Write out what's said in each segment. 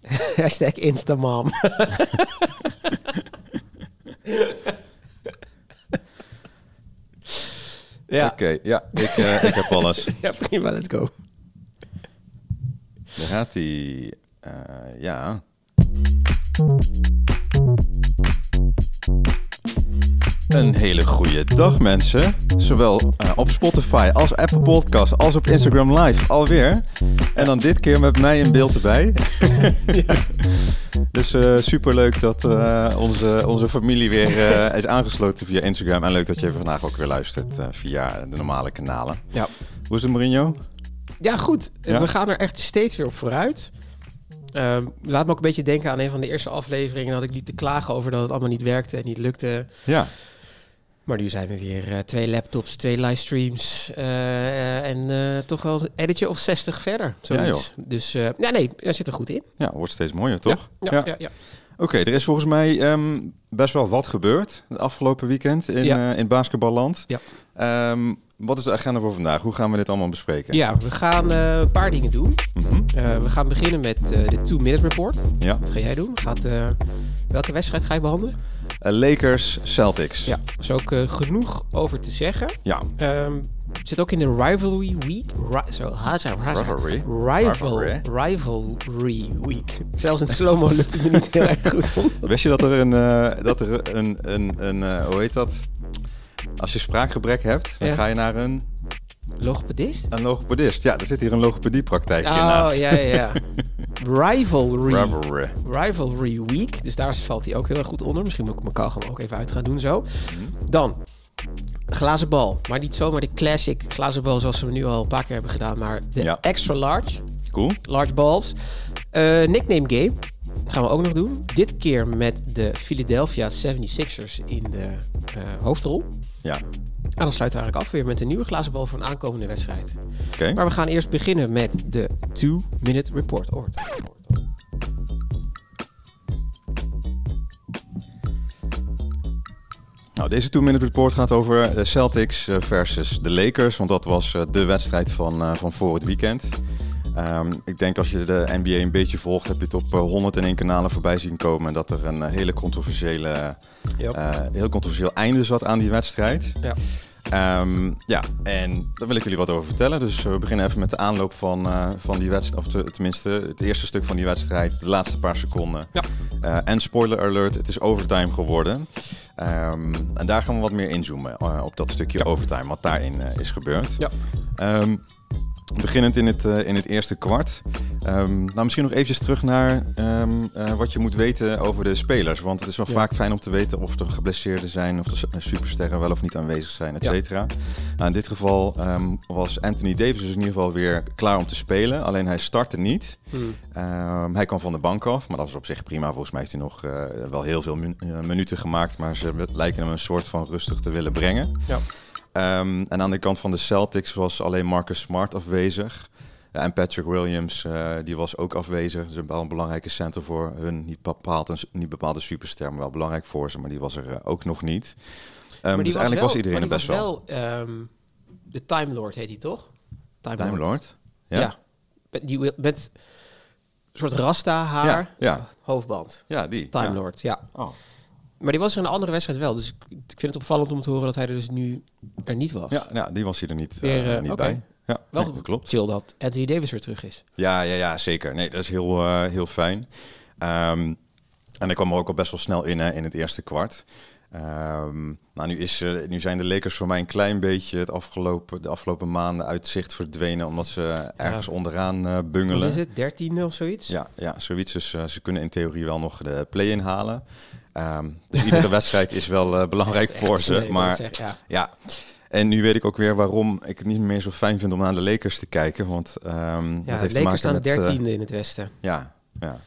Hashtag Instamam. ja. Oké, ja, ik, eh, ik heb alles. ja, prima, let's go. Daar gaat hij. Eh, ja. Een hele goede dag mensen. Zowel eh, op Spotify als Apple Podcasts als op Instagram Live alweer. En dan dit keer met mij in beeld erbij. Dus uh, superleuk dat eh, onze, onze familie weer eh, is aangesloten via Instagram. En leuk dat je vandaag ook weer luistert via de normale kanalen. Ja. Hoe is het Mourinho? Ja, goed. Ja? We gaan er echt steeds weer op vooruit. Ehm, laat me ook een beetje denken aan een van de eerste afleveringen... dat ik liep te klagen over dat het allemaal niet werkte en niet lukte. Ja, Maar nu zijn we weer eh, twee laptops, twee livestreams... eh, eh, en toch wel een editje of 60 verder. Zoiets. Dus eh, ja, nee, dat zit er goed in. ja wordt steeds mooier toch? Ja, ja, ja. ja. Oké, er is volgens mij ehm, best wel wat gebeurd het afgelopen weekend in, Ja. in basketballand. Ja. Ehm, wat is de agenda voor vandaag? Hoe gaan we dit allemaal bespreken? Ja, we gaan een paar dingen doen. Mhm. We gaan beginnen met de two-minute report. ja. Wat ga jij doen? Gaat, welke wedstrijd ga je behandelen? Eh, Lakers, Celtics. Ja, er is ook eh, genoeg over te zeggen. Ja. Ehm, zit ook in de Rivalry Week. Ri zo, haza. Rivalry? Rival, Rivalry? Week. Zelfs in slow-mo lukt het me niet heel erg goed. Wist je dat er een, eh, dat er een, een, een hoe heet dat? Als je spraakgebrek hebt, dan Ja. ga je naar een, Logopedist? een logopedist. Ja, er zit hier een logopediepraktijk Oh, naast. ja, ja, ja. Rivalry. Rivalry. Rivalry Week. Dus daar valt hij ook heel erg goed onder. Misschien moet ik mijn kauwgom ook even uit gaan doen zo. Dan, glazen bal. Maar niet zomaar de classic glazen bal zoals we nu al een paar keer hebben gedaan. Maar de Ja. extra large. Cool. Large balls. Eh, nickname game. Dat gaan we ook nog doen. Dit keer met de Philadelphia 76ers in de eh, hoofdrol. Ja, En dan sluiten we eigenlijk af weer met een nieuwe glazen bal voor een aankomende wedstrijd. Maar we gaan eerst beginnen met de 2-minute report. Ort. Nou, deze 2-minute report gaat over de Celtics eh, versus de Lakers. Want dat was eh, de wedstrijd van, eh, van voor het weekend. Ehm, ik denk als je de NBA een beetje volgt, heb je het op eh, 101 kanalen voorbij zien komen. Dat er een eh, hele controversiële, eh, heel controversieel einde zat aan die wedstrijd. Ja. Ehm, ja, en daar wil ik jullie wat over vertellen. Dus we beginnen even met de aanloop van, eh, van die wedstrijd. Of te- tenminste, het eerste stuk van die wedstrijd. De laatste paar seconden. Ja. Eh, en spoiler alert, het is overtime geworden. Ehm, en daar gaan we wat meer inzoomen eh, op dat stukje overtime, wat daarin eh, is gebeurd. Ja. Beginnend in het, eh, in het eerste kwart. Ehm, nou, misschien nog eventjes terug naar ehm, eh, wat je moet weten over de spelers. Want het is wel Ja. vaak fijn om te weten of er geblesseerden zijn, of de su- supersterren wel of niet aanwezig zijn, et Ja. cetera. Nou, in dit geval ehm, was Anthony Davis dus in ieder geval weer klaar om te spelen. Alleen hij startte niet. Hmm. Hij kwam van de bank af, maar dat is op zich prima. Volgens mij heeft hij nog eh, wel heel veel min- minuten gemaakt, maar ze lijken hem een soort van rustig te willen brengen. Ja. Ehm, en aan de kant van de Celtics was alleen Marcus Smart afwezig. Ja, en Patrick Williams, eh, die was ook afwezig. Dus wel een belangrijke center voor hun. Niet bepaald een, niet bepaald een superster, maar wel belangrijk voor ze. Maar die was er eh, ook nog niet. Maar dus eigenlijk was, iedereen er best die wel. was wel. ehm, de Time Lord heet hij toch? Time, Time Lord. Ja. Ja. Met, die, met een soort rasta haar, Ja, hoofdband. Ja, die. Time. Lord, ja. Oh. Maar die was er in een andere wedstrijd wel. Dus ik, ik vind het opvallend om te horen dat hij er dus nu er niet was. Ja, ja, die was hier er niet, eh, Weer, eh, niet bij. Ja, Wel nee, dat klopt. chill dat Anthony Davis weer terug is. Ja, ja, ja, zeker. Nee, dat is heel, eh, heel fijn. Ehm, en hij kwam er ook al best wel snel in, hè, in het eerste kwart. Ehm, nou, nu, is, nu zijn de Lakers voor mij een klein beetje het afgelopen, de afgelopen maanden uit zicht verdwenen, omdat ze ergens onderaan bungelen. Wat is het? 13 of zoiets? Ja, ja, zoiets. Dus ze kunnen in theorie wel nog de play-in halen. Ehm, dus iedere wedstrijd is wel eh, belangrijk voor ze. Maar ja. ja, en nu weet ik ook weer waarom ik het niet meer zo fijn vind om naar de Lakers te kijken. Want Ja, dat de heeft te Lakers maken staan met... eh, dertiende in het westen. ja, ja.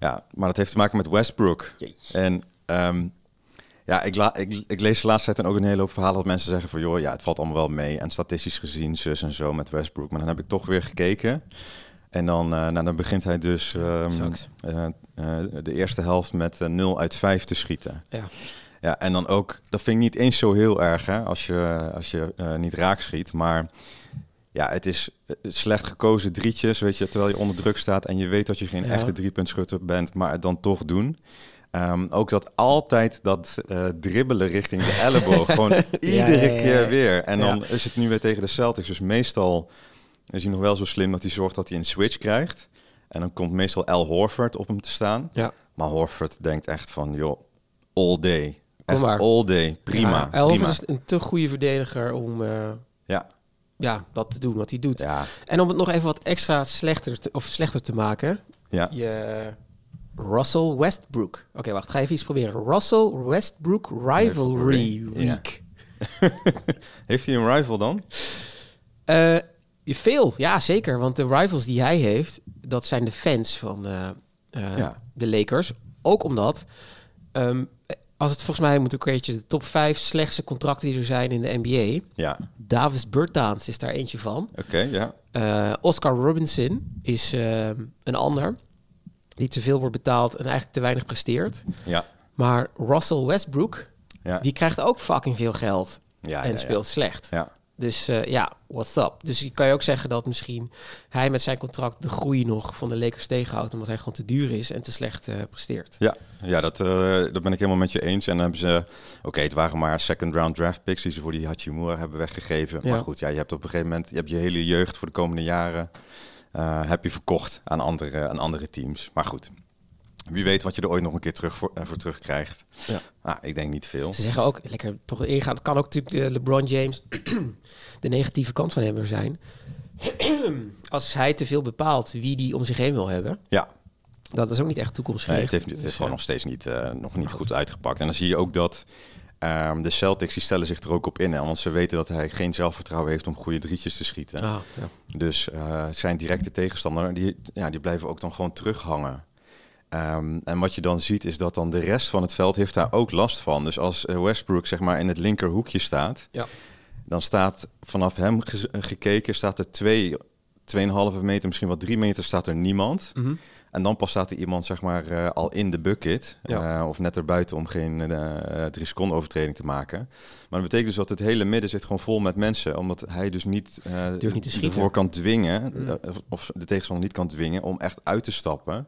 ja, maar dat heeft te maken met Westbrook. En ehm, ja, ik, la ik, ik lees de laatste tijd ook een hele hoop verhalen dat mensen zeggen van... joh, ja, het valt allemaal wel mee. En statistisch gezien, zus en zo met Westbrook. Maar dan heb ik toch weer gekeken. En dan, eh, nou, dan begint hij dus ehm, eh, eh, de eerste helft met eh, 0 uit 5 te schieten. Ja. Ja, en dan ook, dat vind ik niet eens zo heel erg hè, als je, als je niet raak schiet. Maar ja, het is slecht gekozen drietjes, weet je, terwijl je onder druk staat en je weet dat je geen Ja. echte driepuntschutter bent, maar het dan toch doen. Ehm, ook dat altijd dat dribbelen richting de elleboog, gewoon iedere ja, ja, ja. keer weer. En dan is het nu weer tegen de Celtics, dus meestal is hij nog wel zo slim dat hij zorgt dat hij een switch krijgt. En dan komt meestal Al Horford op hem te staan. Ja. Maar Horford denkt echt van, joh, all day. Echt all day, prima, Ja, prima. is een te goede verdediger om eh, Ja, ja, dat te doen wat hij doet. ja, En om het nog even wat extra slechter te, of slechter te maken. ja. Je Russell Westbrook. Oké, wacht. Ga even iets proberen. Russell Westbrook Rivalry. Week. Heeft hij een rival dan? Eh, veel, ja zeker. Want de rivals die hij heeft, dat zijn de fans van eh, eh, Ja. de Lakers. Ook omdat, ehm, als het volgens mij moet ook een keertje de top 5 slechtste contracten die er zijn in de NBA. Ja, Davis Bertans is daar eentje van. oké, ja. Eh, Oscar Robinson is ehm, een ander. Die te veel wordt betaald en eigenlijk te weinig presteert. Ja, Maar Russell Westbrook, ja. die krijgt ook fucking veel geld ja, en ja, speelt slecht. Ja. Dus eh, ja, what's up? Dus je kan je ook zeggen dat misschien hij met zijn contract de groei nog van de Lakers tegenhoudt, omdat hij gewoon te duur is en te slecht eh, presteert. Ja, ja dat, eh, dat ben ik helemaal met je eens. En dan hebben ze, oké, het waren maar second round draft picks die ze voor die Hachimura hebben weggegeven. Ja. Maar goed, ja, je hebt op een gegeven moment, je hebt je hele jeugd voor de komende jaren, heb je verkocht aan andere, aan andere teams. Maar goed, wie weet wat je er ooit nog een keer terug voor, eh, voor terugkrijgt. Ja. Ah, ik denk niet veel. Ze zeggen ook, lekker toch ingaan, het kan ook natuurlijk eh, LeBron James de negatieve kant van hem er zijn. Als hij te veel bepaalt wie die om zich heen wil hebben, Ja, dat is ook niet echt Nee, toekomstgericht. het heeft, het Dus, heeft gewoon nog steeds niet, eh, nog niet goed uitgepakt. En dan zie je ook dat ehm, de Celtics, die stellen zich er ook op in. Hè, want ze weten dat hij geen zelfvertrouwen heeft om goede drietjes te schieten. Ah, ja. Dus zijn directe tegenstander, die, ja, die blijven ook dan gewoon terughangen. Ehm, en wat je dan ziet is dat dan de rest van het veld heeft daar ook last van. Dus als eh, Westbrook zeg maar in het linkerhoekje staat, Ja. dan staat vanaf hem ge- gekeken staat er twee, 2,5 meter, misschien wel drie meter staat er niemand. Mhm. En dan pas staat er iemand zeg maar eh, al in de bucket. Ja. eh, of net erbuiten om geen eh, eh, drie seconden overtreding te maken. Maar dat betekent dus dat het hele midden zit gewoon vol met mensen. Omdat hij dus niet, eh niet de schieten. voor kan dwingen. Mm. eh, of de tegenstander niet kan dwingen om echt uit te stappen.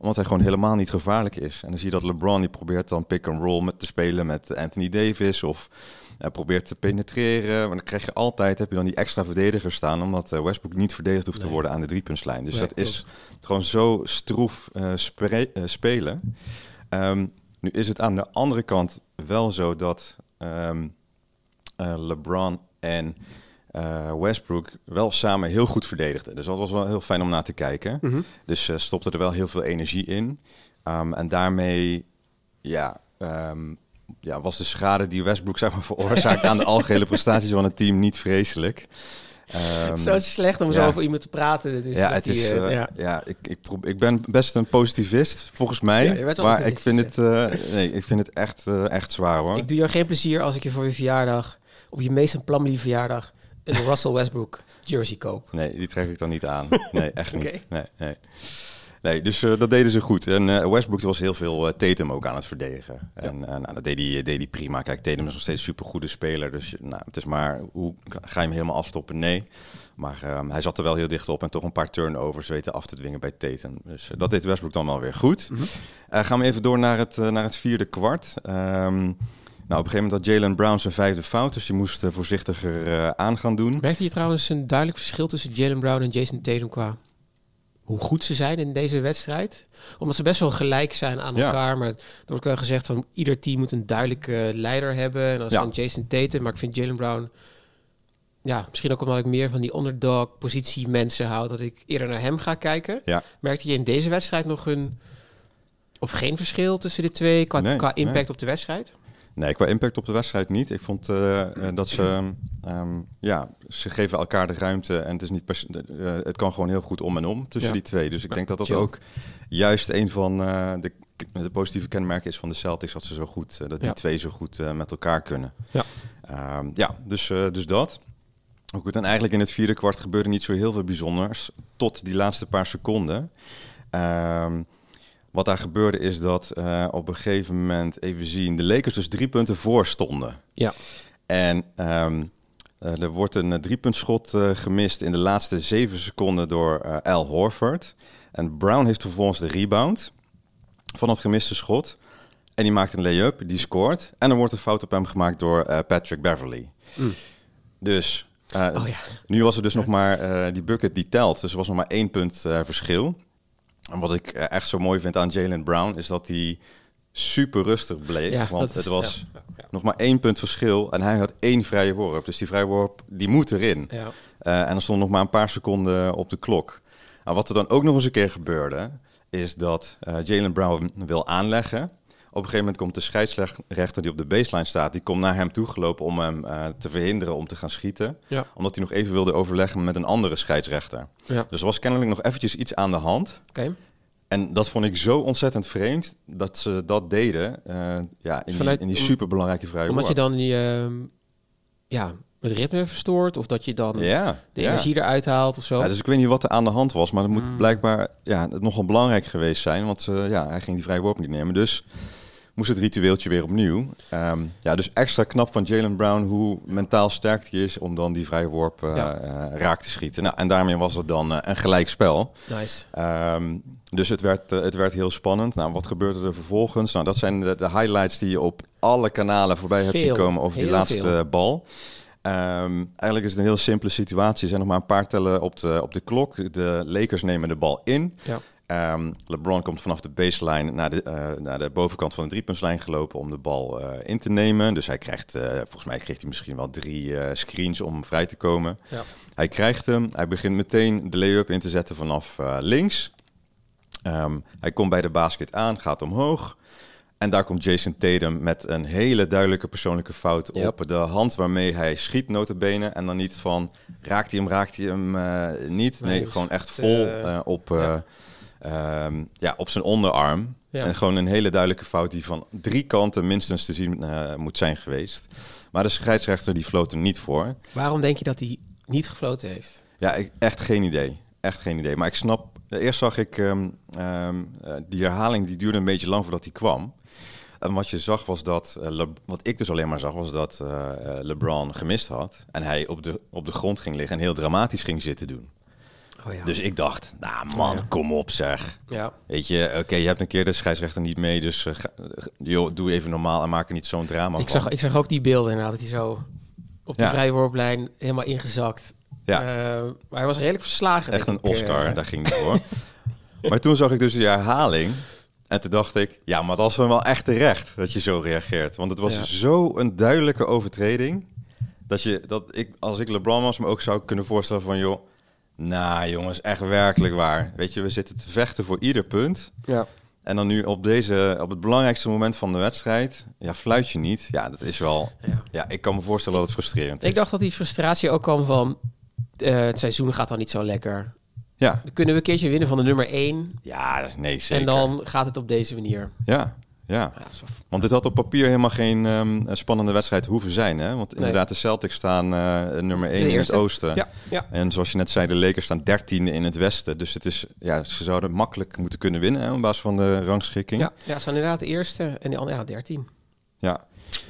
Omdat hij gewoon helemaal niet gevaarlijk is. En dan zie je dat LeBron die probeert dan pick-and-roll met te spelen met Anthony Davis. Of hij probeert te penetreren. Maar dan krijg je altijd, heb je dan die extra verdediger staan. Omdat eh, Westbrook niet verdedigd hoeft te worden aan de driepuntslijn. Dus Nee, dat is gewoon zo stroef eh, eh, spelen. Ehm, nu is het aan de andere kant wel zo dat ehm, eh, LeBron en eh, Westbrook wel samen heel goed verdedigden. Dus dat was wel heel fijn om naar te kijken. Mhm. Dus eh stopte er wel heel veel energie in. Ehm, en daarmee ja, ehm, ja, was de schade die Westbrook zeg maar, veroorzaakt aan de algehele prestaties van het team niet vreselijk. Ehm, Zo slecht om zo over iemand te praten. Dus ja, het die, is, eh, ja. ja. ik, ik, ik ben best een positivist, volgens mij. Ja, maar ik vind, het, nee, ik vind het echt, echt zwaar hoor. Ik doe jou geen plezier als ik je voor je verjaardag, op je meest Plumlee verjaardag, een Russell Westbrook jersey koop. Nee, die trek ik dan niet aan. Nee, echt niet. Nee, nee. nee dus eh, dat deden ze goed. En eh, Westbrook was heel veel eh, Tatum ook aan het verdedigen. En nou, dat deed hij, deed hij prima. Kijk, Tatum is nog steeds een supergoede speler. Dus nou, het is maar, hoe ga je hem helemaal afstoppen? Nee. Maar ehm, hij zat er wel heel dicht op en toch een paar turnovers weten af te dwingen bij Tatum. Dus dat deed Westbrook dan wel weer goed. Mhm. Gaan we even door naar het, naar het vierde kwart. Ehm, nou, op een gegeven moment had Jalen Brown zijn vijfde fout, dus die moest eh, voorzichtiger eh, aan gaan doen. Merkte je trouwens een duidelijk verschil tussen Jalen Brown en Jason Tatum qua hoe goed ze zijn in deze wedstrijd? Omdat ze best wel gelijk zijn aan Ja. elkaar, maar er wordt wel gezegd van ieder team moet een duidelijke leider hebben. En is Ja. dan Jason Tatum, maar ik vind Jalen Brown... Ja, misschien ook omdat ik meer van die underdog positie mensen houd, dat ik eerder naar hem ga kijken. Ja. Merkte je in deze wedstrijd nog een of geen verschil tussen de twee qua, Nee, qua impact nee. op de wedstrijd? Nee, qua impact op de wedstrijd niet. Ik vond eh, eh, dat ze, ehm, ja, ze geven elkaar de ruimte en het is niet, eh, het kan gewoon heel goed om en om tussen Ja. die twee. Dus ik denk dat dat ook juist een van de, de positieve kenmerken is van de Celtics, dat ze zo goed, dat die Ja. twee zo goed met elkaar kunnen. Ja. Ehm, ja, dus, dus dat. Ook goed, en eigenlijk in het vierde kwart gebeurde niet zo heel veel bijzonders tot die laatste paar seconden. Ehm, wat daar gebeurde is dat eh, op een gegeven moment, even zien, de Lakers dus drie punten voor stonden. Ja. En ehm, er wordt een uh, driepuntschot gemist in de laatste zeven seconden door Al Horford. En Brown heeft vervolgens de rebound van het gemiste schot. En die maakt een lay-up, die scoort. En er wordt een fout op hem gemaakt door Patrick Beverly. Mm. Dus oh, ja. nu was er dus nog maar die bucket die telt. Dus er was nog maar één punt verschil. En wat ik echt zo mooi vind aan Jalen Brown is dat hij super rustig bleef. Ja, want het was nog maar één punt verschil en hij had één vrije worp. Dus die vrije worp, die moet erin. Ja. Uh, en er stond nog maar een paar seconden op de klok. Nou, wat er dan ook nog eens een keer gebeurde, is dat uh, Jalen Brown wil aanleggen. Op een gegeven moment komt de scheidsrechter die op de baseline staat, die komt naar hem toe gelopen om hem uh, te verhinderen om te gaan schieten. Ja. Omdat hij nog even wilde overleggen met een andere scheidsrechter. Ja. Dus er was kennelijk nog eventjes iets aan de hand. Okay. En dat vond ik zo ontzettend vreemd dat ze dat deden. Uh, ja, in, Vanuit, die, in die superbelangrijke vrije Omdat je dan die, uh, ja, het ritme verstoort of dat je dan ja, de energie eruit haalt of zo. Ja, dus ik weet niet wat er aan de hand was, maar het moet hmm. blijkbaar ja, het nogal belangrijk geweest zijn, want uh, ja, hij ging die vrije worp niet nemen. Dus moest het ritueeltje weer opnieuw. Um, ja, dus extra knap van Jalen Brown hoe mentaal sterk hij is om dan die vrije worp uh, raak te schieten. Nou, en daarmee was het dan uh, een gelijk spel. Nice. Um, dus het werd, het werd heel spannend. Nou, wat gebeurde er vervolgens? Nou, dat zijn de, de highlights die je op alle kanalen voorbij hebt zien komen over die laatste veel. bal. Um, eigenlijk is het een heel simpele situatie. Er zijn nog maar een paar tellen op de, op de klok. De Lakers nemen de bal in. Ja. Um, LeBron komt vanaf de baseline naar de, uh, naar de bovenkant van de driepuntslijn gelopen om de bal uh, in te nemen. Dus hij krijgt, uh, volgens mij kreeg hij misschien wel drie screens om vrij te komen. Ja. Hij krijgt hem, hij begint meteen de lay-up in te zetten vanaf links. Um, hij komt bij de basket aan, gaat omhoog. En daar komt Jason Tatum met een hele duidelijke persoonlijke fout yep. op de hand waarmee hij schiet notabene. En dan niet van, raakt hij hem, raakt hij hem niet. Nee, nee gewoon echt vol op... Ja um, ja, op zijn onderarm. En gewoon een hele duidelijke fout die van drie kanten minstens te zien uh, moet zijn geweest. Maar de scheidsrechter die floot er niet voor. Waarom denk je dat hij niet gefloten heeft? Ja, ik, echt geen idee. Echt geen idee. Maar ik snap... Eerst zag ik um, um, die herhaling, die duurde een beetje lang voordat hij kwam. En wat je zag was dat, uh, Le, wat ik dus alleen maar zag, was dat uh, LeBron gemist had. En hij op de, op de grond ging liggen en heel dramatisch ging zitten doen. Oh ja. Dus ik dacht, nou man, kom op zeg. Ja. Weet je, oké, je hebt een keer de scheidsrechter niet mee, dus uh, joh, doe even normaal en maak er niet zo'n drama ik Zag, ik zag ook die beelden inderdaad, dat hij zo op de vrijworplijn helemaal ingezakt. Ja. Uh, maar hij was redelijk verslagen. Echt een Oscar, uh, daar ging het voor. maar toen zag ik dus die herhaling. En toen dacht ik, ja, maar dat is wel echt terecht dat je zo reageert. Want het was zo een duidelijke overtreding. Dat, je, dat ik, als ik LeBron was, me ook zou kunnen voorstellen van... joh, nou jongens, echt werkelijk waar. Weet je, we zitten te vechten voor ieder punt. Ja. En dan nu op, deze, op het belangrijkste moment van de wedstrijd, ja, fluit je niet. Ja, dat is wel... Ja, ja ik kan me voorstellen dat het frustrerend is. Ik dacht dat die frustratie ook kwam van... Uh, het seizoen gaat dan niet zo lekker. Ja. Dan kunnen we een keertje winnen van de nummer 1. Ja, nee, zeker. En dan gaat het op deze manier. Ja, ja, want dit had op papier helemaal geen um, spannende wedstrijd hoeven zijn. Hè? Want inderdaad, de Celtics staan uh, nummer 1 in het oosten. Ja, ja. En zoals je net zei, de Lakers staan 13 in het westen. Dus het is, ja, ze zouden makkelijk moeten kunnen winnen hè, op basis van de rangschikking. Ja, ja ze zijn inderdaad de eerste en de andere ja, 13. Ja.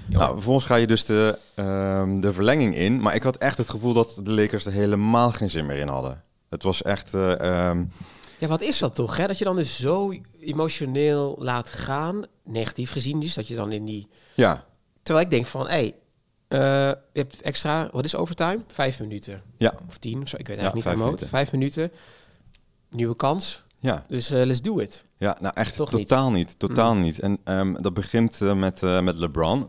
Nou, vervolgens ga je dus de, um, de verlenging in. Maar ik had echt het gevoel dat de Lakers er helemaal geen zin meer in hadden. Het was echt... Uh, um, ja, wat is dat toch? Hè? Dat je dan dus zo emotioneel laat gaan, negatief gezien dus, dat je dan in die... Ja. Terwijl ik denk van, hé, hey, uh, je hebt extra, wat is overtime? Vijf minuten. Ja. Of tien, of zo, ik weet eigenlijk ja, niet minuten. Vijf minuten, nieuwe kans. Ja. Dus uh, let's do it. Ja, nou echt Toch totaal niet. totaal mm. niet. En um, dat begint uh, met, met LeBron.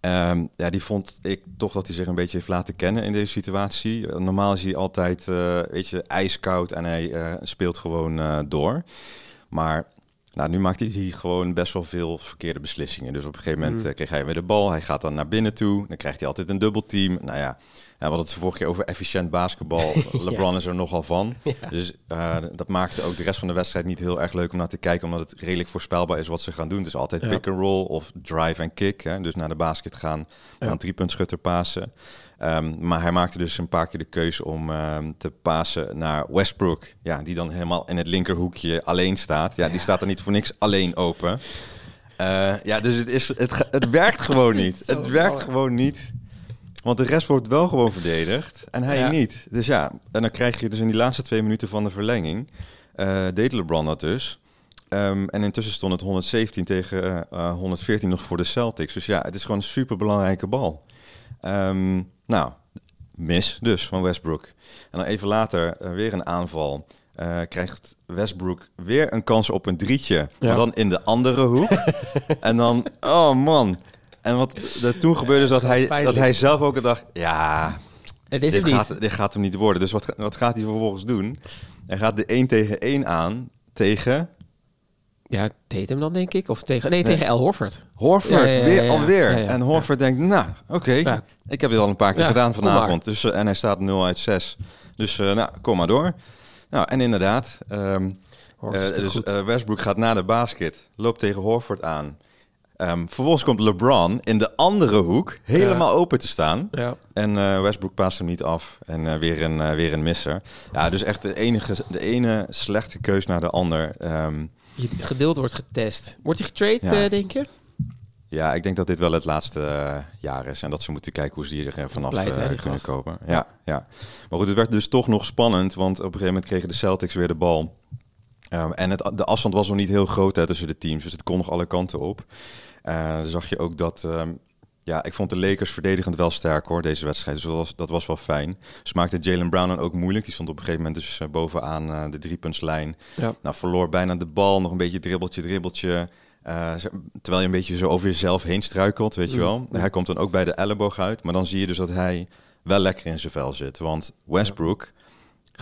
Um, ja, die vond ik toch dat hij zich een beetje heeft laten kennen in deze situatie. Normaal is hij altijd, uh, weet je, ijskoud en hij uh, speelt gewoon uh, door. Maar nou, nu maakt hij gewoon best wel veel verkeerde beslissingen. Dus op een gegeven moment mm. kreeg hij weer de bal. Hij gaat dan naar binnen toe. Dan krijgt hij altijd een dubbelteam. Nou ja, we hadden het vorige keer over efficiënt basketbal. LeBron is er nogal van. Dus uh, dat maakte ook de rest van de wedstrijd niet heel erg leuk om naar te kijken. Omdat het redelijk voorspelbaar is wat ze gaan doen. Dus altijd pick and roll of drive en kick. Hè? Dus naar de basket gaan. Ja. Een drie punt schutter pasen. Um, maar hij maakte dus een paar keer de keuze om um, te pasen naar Westbrook. Ja, die dan helemaal in het linkerhoekje alleen staat. Ja, ja. die staat er niet voor niks alleen open. Uh, ja, dus het, is, het, het werkt gewoon niet. het werkt gewoon niet. Want de rest wordt wel gewoon verdedigd en hij Ja. niet. Dus ja, en dan krijg je dus in die laatste twee minuten van de verlenging... eh, deed LeBron dat dus. Ehm, en intussen stond het 117 tegen eh, 114 nog voor de Celtics. Dus ja, het is gewoon een super belangrijke bal. Ehm, nou, mis dus van Westbrook. En dan even later eh, weer een aanval. Eh, krijgt Westbrook weer een kans op een drietje. Ja. Maar dan in de andere hoek. en dan, oh man. En wat er toen gebeurde is dat hij, pijnlijk. dat hij zelf ook dacht... Ja, Het is dit, hem niet. gaat, dit gaat hem niet worden. Dus wat, wat gaat hij vervolgens doen? Hij gaat de 1 tegen 1 aan tegen Ja, Tatum dan denk ik. Of tegen, nee, Nee. tegen El Horford. Horford. Ja, ja, ja, weer alweer. En Horford denkt, nou, oké. Ik heb dit al een paar keer gedaan vanavond. Dus, eh, en hij staat 0 uit 6. Dus eh, nou, kom maar door. Nou, en inderdaad, toch dus Westbrook gaat naar de basket, loopt tegen Horford aan. Ehm, vervolgens komt LeBron in de andere hoek helemaal open te staan. ja. En eh, Westbrook paast hem niet af. En eh, weer, een, eh, weer een misser. Ja, dus echt de, enige, de ene slechte keus naar de ander. Je geduld wordt getest. Wordt hij getrade, Ja. denk je? ja, ik denk dat dit wel het laatste jaar is. En dat ze moeten kijken hoe ze hier vanaf Pleit, hè, die kunnen kopen. Ja, ja. Maar goed, het werd dus toch nog spannend. Want op een gegeven moment kregen de Celtics weer de bal. Ehm, en het, de afstand was nog niet heel groot hè, tussen de teams. Dus het kon nog alle kanten op. Dan zag je ook dat... ehm, ja, ik vond de Lakers verdedigend wel sterk hoor, deze wedstrijd. Dus dat was, dat was wel fijn. Ze maakte Jalen Brown dan ook moeilijk. Die stond op een gegeven moment dus eh, bovenaan eh, de driepuntslijn. Ja. Nou, verloor bijna de bal. Nog een beetje dribbeltje, dribbeltje. Terwijl je een beetje zo over jezelf heen struikelt, weet je Mm. wel. Hij komt dan ook bij de elleboog uit. Maar dan zie je dus dat hij wel lekker in zijn vel zit. Want Westbrook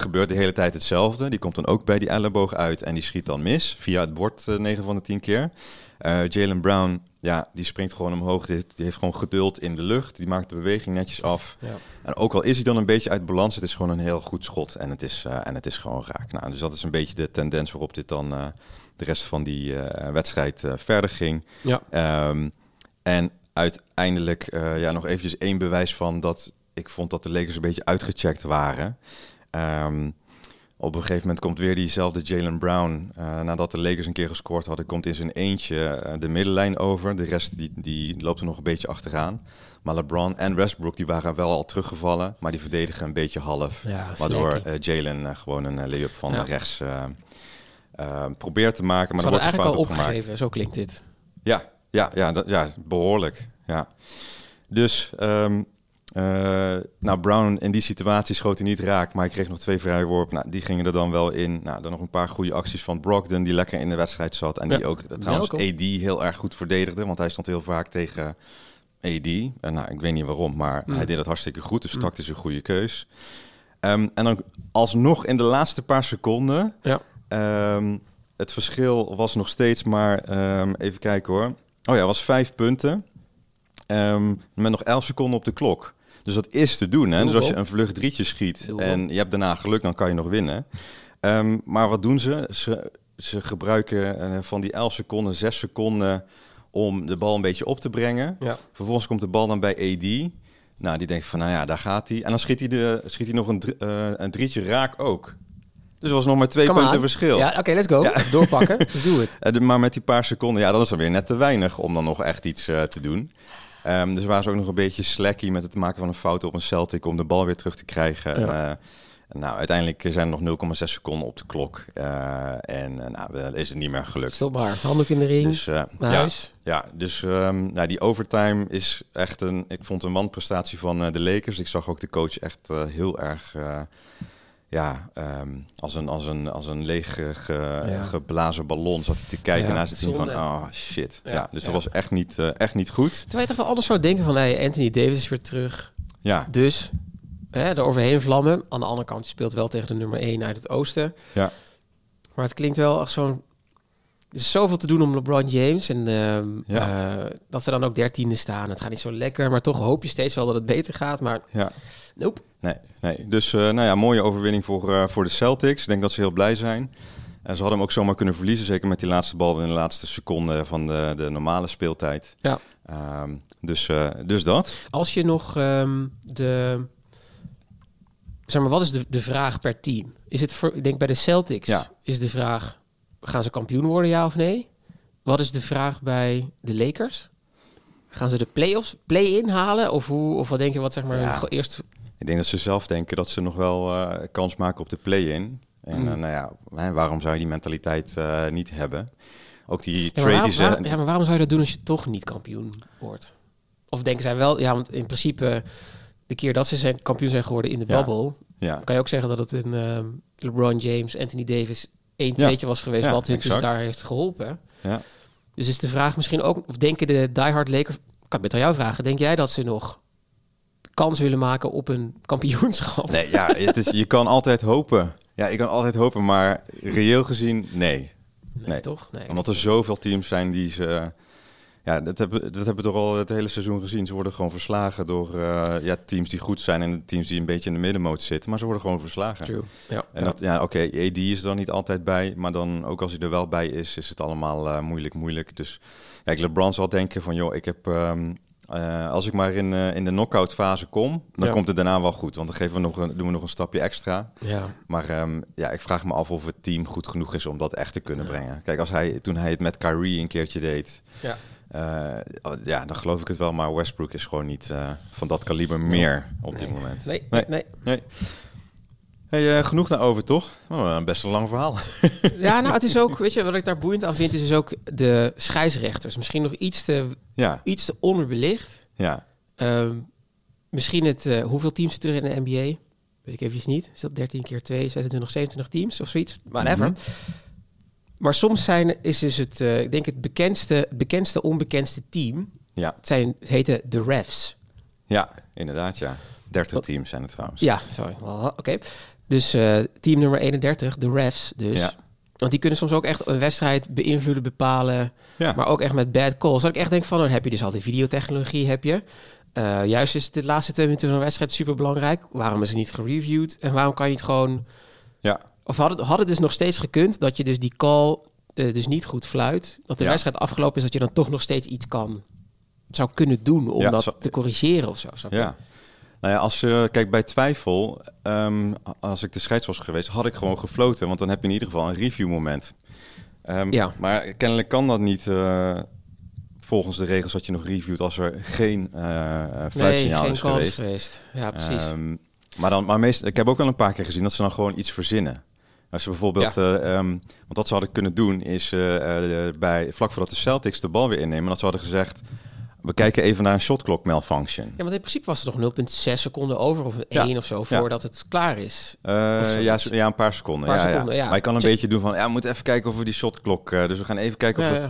gebeurt de hele tijd hetzelfde. Die komt dan ook bij die elleboog uit en die schiet dan mis. Via het bord eh 9 van de 10 keer. Eh, Jalen Brown, ja, die springt gewoon omhoog. Die heeft, die heeft gewoon geduld in de lucht. Die maakt de beweging netjes af. Ja. En ook al is hij dan een beetje uit balans, het is gewoon een heel goed schot. En het is, eh, en het is gewoon raak. Nou, dus dat is een beetje de tendens waarop dit dan eh, de rest van die eh, wedstrijd eh, verder ging. Ja. Ehm, en uiteindelijk eh, ja, nog eventjes één bewijs van dat ik vond dat de Lakers een beetje uitgecheckt waren. Ehm, op een gegeven moment komt weer diezelfde Jalen Brown. eh, nadat de Lakers een keer gescoord hadden, komt in zijn eentje eh, de middenlijn over. De rest die, die loopt er nog een beetje achteraan. Maar LeBron en Westbrook die waren wel al teruggevallen, maar die verdedigen een beetje half. Ja, Waardoor eh, Jalen gewoon een layup van Ja. rechts probeert te maken. Maar Ze hadden wordt eigenlijk fout al gemaakt. opgegeven. Zo klinkt dit. Ja, ja, ja, dat, ja behoorlijk. Ja. Dus, ehm, eh, nou, Brown in die situatie schoot hij niet raak, maar hij kreeg nog twee vrije worpen. Nou, die gingen er dan wel in. Nou, dan nog een paar goede acties van Brogdon, die lekker in de wedstrijd zat. En die ook, eh, trouwens. AD heel erg goed verdedigde, want hij stond heel vaak tegen AD. En nou, ik weet niet waarom, maar Mm. hij deed het hartstikke goed, dus Mm. tactisch een goede keus. Ehm, en dan alsnog in de laatste paar seconden Ja. Ehm, het verschil was nog steeds maar, ehm, even kijken hoor. Oh ja, was vijf punten. Met nog elf seconden op de klok. Dus dat is te doen. Hè? Dus als je een vlucht drietje schiet en je hebt daarna geluk, dan kan je nog winnen. Ehm, maar wat doen ze? Ze, ze gebruiken eh, van die 11 seconden, 6 seconden om de bal een beetje op te brengen. Ja. Vervolgens komt de bal dan bij AD. Nou, die denkt van, nou ja, daar gaat hij. En dan schiet hij, de, schiet hij nog een, drie- eh, een drietje raak ook. Dus er was nog maar twee Come punten verschil. Ja, oké, let's go. Doorpakken. Dus doe het. Eh, maar met die paar seconden, ja, dat is dan weer net te weinig om dan nog echt iets te doen. Ehm, dus waren ze ook nog een beetje slacky met het maken van een fout op een Celtic om de bal weer terug te krijgen. Ja. Eh, nou, uiteindelijk zijn er nog 0,6 seconden op de klok. Eh, en eh, nou, is het niet meer gelukt. Stop maar. Handdoek in de ring. Dus, naar ja, huis. ja, dus ehm, nou, die overtime is echt een, ik vond een wanprestatie van de Lakers. Ik zag ook de coach echt heel erg, ja, ehm, als een, als een, als een leeg eh, ge- Ja. geblazen ballon zat hij te kijken Ja, naar zijn team van, oh shit. Ja, Ja, dus ja. dat was echt niet, eh, echt niet goed. Terwijl je toch wel anders zou denken van... Hey, Anthony Davis is weer terug. Ja, Dus hè, er overheen vlammen. Aan de andere kant, je speelt wel tegen de nummer 1 uit het oosten. Ja. Maar het klinkt wel echt zo'n... Er is zoveel te doen om LeBron James. En ehm, Ja. eh, dat ze dan ook dertiende staan. Het gaat niet zo lekker. Maar toch hoop je steeds wel dat het beter gaat. Maar ja. Nope. Nee, nee. Dus eh, nou ja, mooie overwinning voor, eh, voor de Celtics. Ik denk dat ze heel blij zijn. En ze hadden hem ook zomaar kunnen verliezen, zeker met die laatste bal in de laatste seconde van de, de normale speeltijd. Ja. Ehm, dus, eh, dus dat. Als je nog ehm, de... Zeg maar, wat is de, de vraag per team? Is het voor, ik denk bij de Celtics Ja. is de vraag, gaan ze kampioen worden, ja of nee? Wat is de vraag bij de Lakers? Gaan ze de play-offs, play-in halen? Of, hoe, of wat denk je, wat zeg maar, Ja. eerst... Ik denk dat ze zelf denken dat ze nog wel eh, kans maken op de play-in. En Mm. eh, nou ja, waarom zou je die mentaliteit eh, niet hebben? Ook die Ja trade waarom, waar- ja, maar waarom zou je dat doen als je toch niet kampioen wordt? Of denken zij wel... Ja, want in principe, de keer dat ze zijn kampioen zijn geworden in de Ja. bubble... ja, kan je ook zeggen dat het een ehm, LeBron James, Anthony Davis 1 2 was geweest... Wat hun dus daar heeft geholpen. ja. Dus is de vraag misschien ook... Of denken de diehard Lakers... Ik kan het met aan jou vragen. Denk jij dat ze nog kans willen maken op een kampioenschap? Nee, ja, het is, je kan altijd hopen. Ja, ik kan altijd hopen, maar reëel gezien, nee. Nee, Nee. toch? Nee. Omdat er zoveel teams zijn die ze... Ja, dat hebben, dat hebben we toch al het hele seizoen gezien. Ze worden gewoon verslagen door eh, ja, teams die goed zijn en teams die een beetje in de middenmoot zitten. Maar ze worden gewoon verslagen. True. Ja. En dat, ja, oké, AD is er dan niet altijd bij, maar dan ook als hij er wel bij is, is het allemaal eh, moeilijk, moeilijk. Dus kijk, LeBron zal denken van, joh, ik heb, ehm, eh, als ik maar in, eh, in de knockout fase kom, dan Ja. komt het daarna wel goed, want dan geven we nog een, doen we nog een stapje extra. ja. Maar ehm, ja, ik vraag me af of het team goed genoeg is om dat echt te kunnen brengen. Kijk, als hij, toen hij het met Kyrie een keertje deed, Ja. eh, ja, dan geloof ik het wel, maar Westbrook is gewoon niet van dat kaliber meer op dit moment. Nee, Nee. nee. Nee. Hey, eh, genoeg daarover, toch? Oh, een best een lang verhaal. Ja, nou, het is ook, weet je, wat ik daar boeiend aan vind, is dus ook de scheidsrechters. Misschien nog iets te, ja, iets te onderbelicht. ja. Ehm, misschien het, eh, hoeveel teams zitten er in de NBA? Weet ik eventjes niet. Is dat 13 keer 2, 26, 27 teams of zoiets? Whatever. Mhm. Maar soms zijn, is dus het, eh, ik denk het bekendste, het bekendste onbekendste team, Ja, het, zijn, het heten de refs. ja, inderdaad, ja. 30 Wat- teams zijn het trouwens. Ja, sorry. Well, Oké. Dus eh, team nummer 31, de refs dus. Ja. Want die kunnen soms ook echt een wedstrijd beïnvloeden, bepalen. Ja. Maar ook echt met bad calls. Dat ik echt denk van, dan heb je dus al die videotechnologie, heb je. Eh, juist is de laatste twee minuten van een wedstrijd super belangrijk. Waarom is het niet gereviewd? En waarom kan je niet gewoon... Ja. Of had het, had het dus nog steeds gekund dat je dus die call eh, dus niet goed fluit. Dat de Ja. wedstrijd afgelopen is, dat je dan toch nog steeds iets kan... Zou kunnen doen om Ja, dat zo- te corrigeren of zo. je? Nou ja, als je kijk bij twijfel, ehm, als ik de scheids was geweest, had ik gewoon gefloten, want dan heb je in ieder geval een review moment. Ehm, Ja. Maar kennelijk kan dat niet eh, volgens de regels dat je nog reviewt als er geen Nee, fluitsignaal geen is call geweest. geweest. Ja, precies. Ehm, maar dan, maar meest, ik heb ook wel een paar keer gezien dat ze dan gewoon iets verzinnen. Als ze bijvoorbeeld, want wat ze hadden kunnen doen is bij vlak voordat de Celtics de bal weer innemen, dat ze hadden gezegd, we kijken even naar een shotclock malfunction. Ja, want in principe was er nog 0,6 seconden over of 1 of zo Ja. voordat het klaar is. Eh, ja, ja, een paar seconden. Een paar ja, seconden, ja. Maar je kan een Check. beetje doen van, ja, we moeten even kijken of we die shotklok... eh, dus we gaan even kijken of het...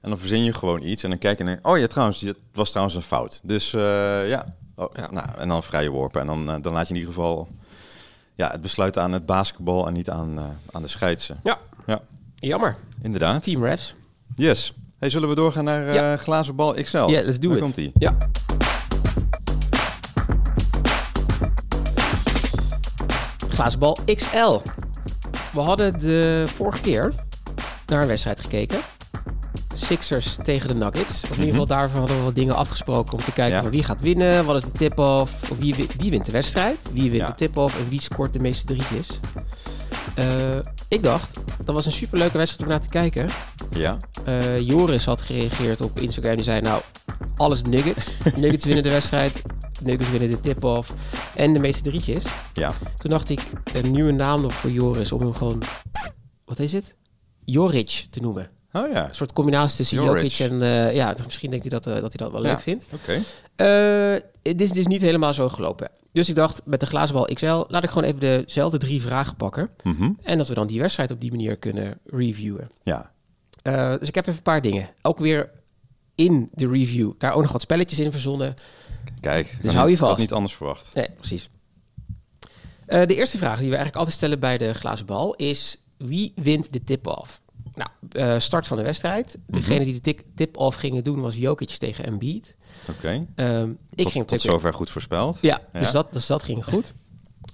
En dan verzin je gewoon iets en dan kijk je denk, oh ja, trouwens, het was trouwens een fout. Dus eh, ja. Oh, Ja. Nou, en dan vrije worpen. En dan, dan laat je in ieder geval ja, het besluit aan het basketbal en niet aan, aan de scheidsen. Ja. Ja. Jammer. Inderdaad. Team refs. Yes. Hey, zullen we doorgaan naar eh, Ja. glazen bal XL? Ja, let's do Daar it. komt die. Ja. Glazen bal XL. We hadden de vorige keer naar een wedstrijd gekeken. Sixers tegen de Nuggets. Of in ieder geval daarvan hadden we wat dingen afgesproken om te kijken Mhm. Ja. van wie gaat winnen, wat is de tip-off, of wie, wi- wie wint de wedstrijd, wie wint Ja. de tip-off en wie scoort de meeste drietjes. Eh, ik dacht, dat was een superleuke wedstrijd om naar te kijken. Ja. Eh, Joris had gereageerd op Instagram. Die zei, nou, alles Nuggets. Nuggets winnen de wedstrijd. Nuggets winnen de tip-off. En de meeste drietjes. Ja. Toen dacht ik, een nieuwe naam nog voor Joris. Om hem gewoon, wat is het? Joric te noemen. Oh ja. Een soort combinatie tussen. Jokic en... eh, ja, dus misschien denkt hij dat, eh, dat hij dat wel Ja. leuk vindt. Oké. Eh, dit is dus niet helemaal zo gelopen. Dus ik dacht, met de glazen bal XL... laat ik gewoon even dezelfde drie vragen pakken. Mhm. En dat we dan die wedstrijd op die manier kunnen reviewen. Ja. Dus ik heb even een paar dingen. Ook weer in de review. Daar ook nog wat spelletjes in verzonnen. Kijk. Dus ik hou je had vast. niet anders verwacht. Nee, precies. De eerste vraag die we eigenlijk altijd stellen bij de glazen bal is... wie wint de tip-off? Nou, eh, start van de wedstrijd. Mhm. Degene die de tip-off gingen doen was Jokic tegen Embiid. Oké. Ehm, ik Tot, ging tot zover goed voorspeld. Ja, Ja. Dus, dat, dus dat ging goed.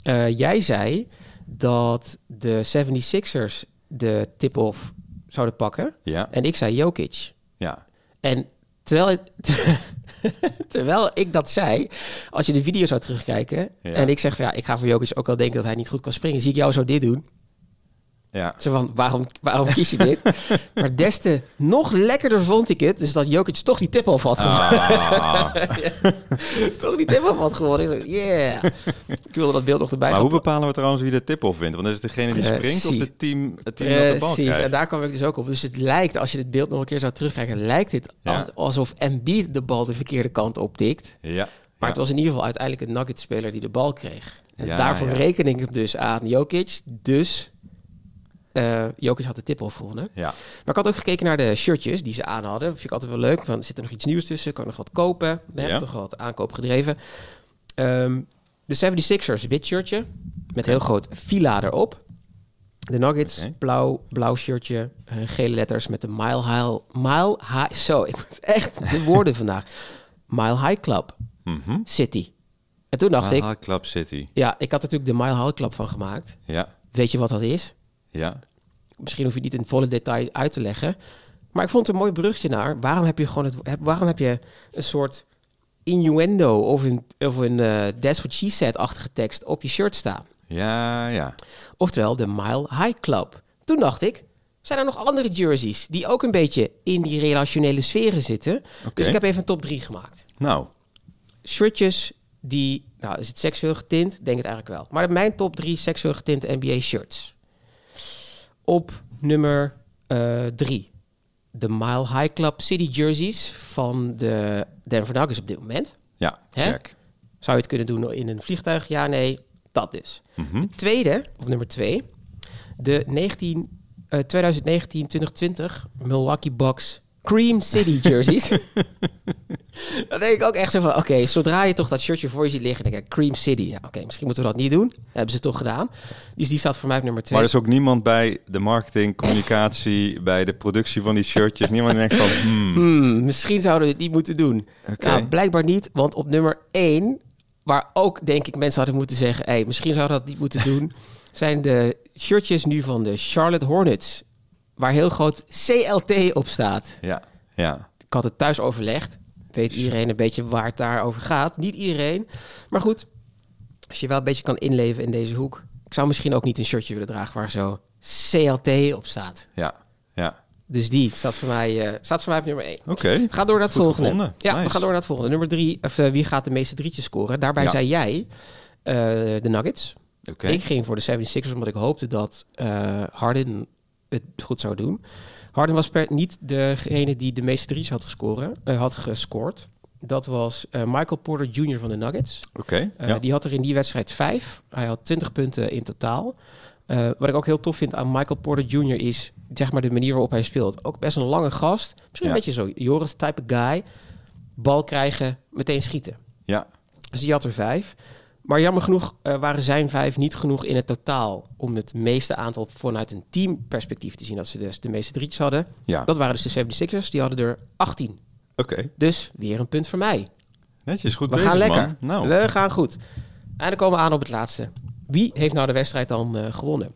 Eh, jij zei dat de 76ers de tip-off zouden pakken. Ja. En ik zei Jokic. Ja. En terwijl, het- terwijl ik dat zei, als je de video zou terugkijken... Ja. en ik zeg, ja, ik ga voor Jokic ook wel denken dat hij niet goed kan springen... zie ik jou zo dit doen. Ja. Zo van, waarom, waarom kies je dit? maar des te nog lekkerder vond ik het, dus dat Jokic toch die tip-off had gewonnen. Ah. toch die tip-off had gewonnen. Ik zo, yeah. Ik wilde dat beeld nog erbij maar hoe bepalen we trouwens wie de tip-off wint? Want is het degene die springt of het team, het team dat de bal Precies, krijgt? en daar kwam ik dus ook op. Dus het lijkt, als je dit beeld nog een keer zou terugkijken, lijkt het Ja. alsof Embiid de bal de verkeerde kant op tikt. Ja. Maar het was in ieder geval uiteindelijk een Nuggets-speler die de bal kreeg. En Ja, daarvoor reken ik hem dus aan Jokic. Dus Jokic had de tip-off gewonnen. Ja. Maar ik had ook gekeken naar de shirtjes die ze aan hadden. Vind ik altijd wel leuk. Van, zit er nog iets nieuws tussen? Kan nog wat kopen? We hebben Ja. toch wel wat aankoop gedreven. Ehm, de 76ers, wit shirtje. Met heel groot Villa erop. De Nuggets, blauw, blauw shirtje. eh, gele letters met de Mile High... Mile High... Zo, ik moet echt de woorden vandaag. Mile High Club Mhm. City. En toen dacht ik... Aha, Club City. Ja, ik had natuurlijk de Mile High Club van gemaakt. Ja. Weet je wat dat is? Ja. Misschien hoef je niet in volle detail uit te leggen. Maar ik vond het een mooi brugje naar. Waarom heb je gewoon het, waarom heb je een soort innuendo of een, of een eh That's What She Said-achtige tekst op je shirt staan? Ja, ja. Oftewel de Mile High Club. Toen dacht ik, zijn er nog andere jerseys die ook een beetje in die relationele sferen zitten? Dus ik heb even een top 3 gemaakt. Nou, Shirtjes die, nou is het seksueel getint? Denk het eigenlijk wel. Maar mijn top 3 seksueel getinte NBA shirts. Op nummer 3. de Mile High Club City jerseys van de Denver Nuggets op dit moment. ja, check. Zou je het kunnen doen in een vliegtuig? Ja, nee, dat dus. Mhm. Tweede, op nummer 2, de 19, eh, 2019-2020 Milwaukee Bucks Cream City jerseys. Dan denk ik ook echt zo van, oké, zodra je toch dat shirtje voor je ziet liggen, denk ik, Cream City. Ja, oké, misschien moeten we dat niet doen. Dat hebben ze toch gedaan. Dus die staat voor mij op nummer 2. Maar er is ook niemand bij de marketing, communicatie, bij de productie van die shirtjes. Niemand denkt van, hmm, Hmm, misschien zouden we het niet moeten doen. Nou, blijkbaar niet, want op nummer 1, waar ook denk ik mensen hadden moeten zeggen, hey, misschien zouden we dat niet moeten doen, zijn de shirtjes nu van de Charlotte Hornets, waar heel groot CLT op staat. Ja, ja. Ik had het thuis overlegd. Weet iedereen een beetje waar het daarover gaat? Niet iedereen. Maar goed, als je wel een beetje kan inleven in deze hoek. Ik zou misschien ook niet een shirtje willen dragen waar zo CLT op staat. Ja, ja. Dus die staat voor mij, eh, staat voor mij op nummer 1. Oké. Ga door naar het Goed volgende. gevonden. Ja, Nice. we gaan door naar het volgende. Nummer drie, of eh, wie gaat de meeste drietjes scoren? Daarbij Ja. zei jij eh, de Nuggets. Oké. Ik ging voor de 76ers omdat ik hoopte dat Harden het goed zou doen. Harden was per, niet degene die de meeste drie's had, gescoren, eh, had gescoord. Dat was eh, Michael Porter Jr. van de Nuggets. Oké. Eh, ja. Die had er in die wedstrijd vijf. Hij had 20 punten in totaal. Wat ik ook heel tof vind aan Michael Porter Jr. is zeg maar de manier waarop hij speelt. Ook best een lange gast. Misschien Ja. een beetje zo Joris type guy. Bal krijgen, meteen schieten. Ja. Dus die had er vijf. Maar jammer genoeg eh, waren zijn vijf niet genoeg in het totaal om het meeste aantal vanuit een teamperspectief te zien. Dat ze dus de meeste drietjes hadden. Ja. Dat waren dus de 76ers. Die hadden er 18. Oké. Dus weer een punt voor mij. Netjes, goed We bezig, gaan lekker. man. Nou, We gaan goed. En dan komen we aan op het laatste. Wie heeft nou de wedstrijd dan eh, gewonnen?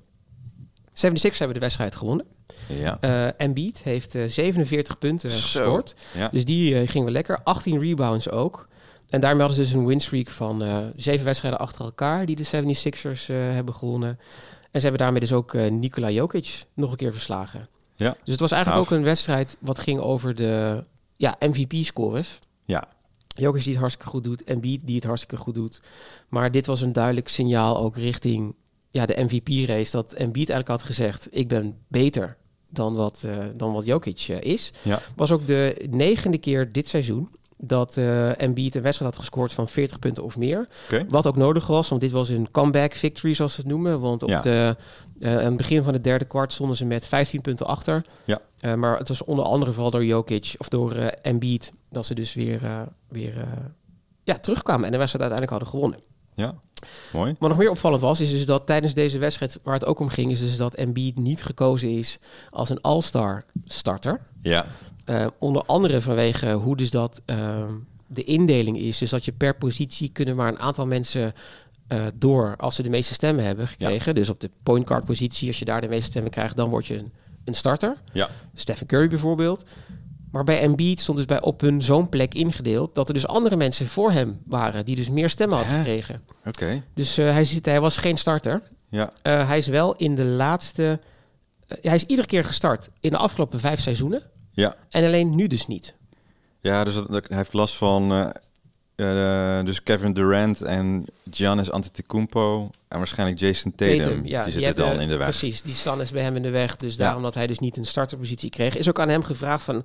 76 hebben de wedstrijd gewonnen. ja. Eh Embiid heeft eh, 47 punten Zo. gescoord. Ja. Dus die eh, ging wel lekker. 18 rebounds ook. En daarmee hadden ze dus een winstreak van eh zeven wedstrijden achter elkaar... die de 76ers eh, hebben gewonnen. En ze hebben daarmee dus ook eh, Nikola Jokic nog een keer verslagen. Ja. Dus het was eigenlijk Gaaf. ook een wedstrijd wat ging over de ja, MVP-scores. Ja. Jokic die het hartstikke goed doet. Embiid die het hartstikke goed doet. Maar dit was een duidelijk signaal ook richting ja, de MVP-race... dat Embiid eigenlijk had gezegd... ik ben beter dan wat, dan wat Jokic is. Ja. Was ook de negende keer dit seizoen... dat eh Embiid een wedstrijd had gescoord van 40 punten of meer. Wat ook nodig was, want dit was een comeback victory, zoals ze het noemen. Want op Ja. de, eh, aan het begin van het derde kwart stonden ze met 15 punten achter. Ja. Eh, maar het was onder andere vooral door Jokic of door eh Embiid dat ze dus weer, weer ja, terugkwamen en de wedstrijd uiteindelijk hadden gewonnen. Ja. Mooi. Wat nog meer opvallend was, is dus dat tijdens deze wedstrijd waar het ook om ging, is dus dat Embiid niet gekozen is als een all-star starter. Ja. Eh, onder andere vanwege hoe dus dat ehm, de indeling is. Dus dat je per positie kunnen maar een aantal mensen eh, door als ze de meeste stemmen hebben gekregen. Dus op de point guard positie, als je daar de meeste stemmen krijgt, dan word je een, een starter. Ja. Stephen Curry bijvoorbeeld. Maar bij Embiid stond dus bij op hun zo'n plek ingedeeld dat er dus andere mensen voor hem waren die dus meer stemmen hadden gekregen. Oké. Dus eh, hij, zit, hij was geen starter. Ja. Hij is wel in de laatste hij is iedere keer gestart in de afgelopen vijf seizoenen. Ja. En alleen nu dus niet. Ja, dus dat, dat- hij heeft last van eh, eh, dus Kevin Durant en Giannis Antetokounmpo en waarschijnlijk Jason Tatum. Tatum, ja, die zitten dan in de weg. Precies, die staan is bij hem in de weg. Dus Ja. daarom dat hij dus niet een starterpositie kreeg. Is ook aan hem gevraagd van,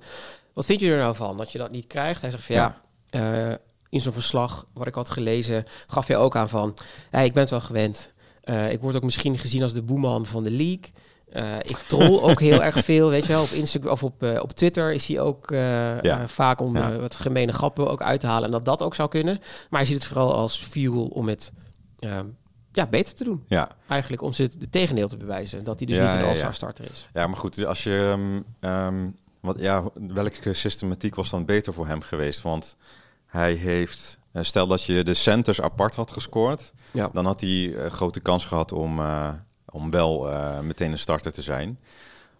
wat vind je er nou van dat je dat niet krijgt? Hij zegt van ja, eh, in zo'n verslag wat ik had gelezen, gaf hij ook aan van, hey, ik ben het wel gewend. Eh, ik word ook misschien gezien als de boeman van de league. Eh, ik troll ook heel erg veel, weet je wel. Op Instagram of op, eh, op Twitter is hij ook eh, Ja. vaak om Ja. wat gemene grappen ook uit te halen. En dat dat ook zou kunnen. Maar hij ziet het vooral als fuel om het ehm, ja, beter te doen. Ja. Eigenlijk om ze het tegendeel te bewijzen. Dat hij dus Ja, niet een ja. starter is. ja, maar goed, als je... ehm, ehm, wat, ja, welke systematiek was dan beter voor hem geweest? Want hij heeft... stel dat je de centers apart had gescoord... Ja. dan had hij grote kans gehad om, om wel eh, meteen een starter te zijn.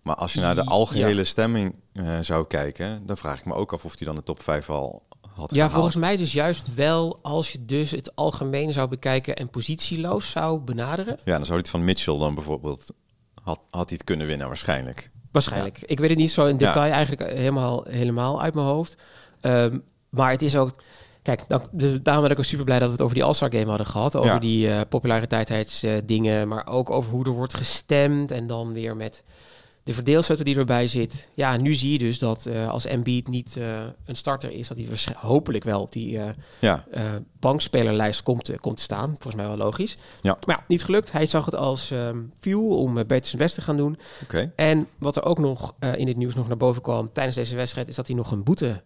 Maar als je naar de algehele stemming eh, zou kijken... dan vraag ik me ook af of hij dan de top 5 al had Ja, gehaald. volgens mij dus juist wel als je dus het algemeen zou bekijken en positieloos zou benaderen. Ja, dan zou hij het van Mitchell dan bijvoorbeeld... Had, had hij het kunnen winnen waarschijnlijk. Waarschijnlijk. Ik weet het niet zo in Ja. detail eigenlijk helemaal, helemaal uit mijn hoofd. Ehm, maar het is ook... Kijk, dan, dus daarom ben ik ook super blij dat we het over die All-Star Game hadden gehad. Over Ja. die eh populariteitsdingen, maar ook over hoe er wordt gestemd. En dan weer met de verdeelzetter die erbij zit. Ja, nu zie je dus dat eh, als Embiid niet eh, een starter is... dat hij hopelijk wel op die eh, Ja, bankspelerlijst komt, komt te staan. Volgens mij wel logisch. Ja. Maar ja, niet gelukt. Hij zag het als ehm fuel om beter zijn best te gaan doen. oké. En wat er ook nog in dit nieuws nog naar boven kwam tijdens deze wedstrijd, is dat hij nog een boete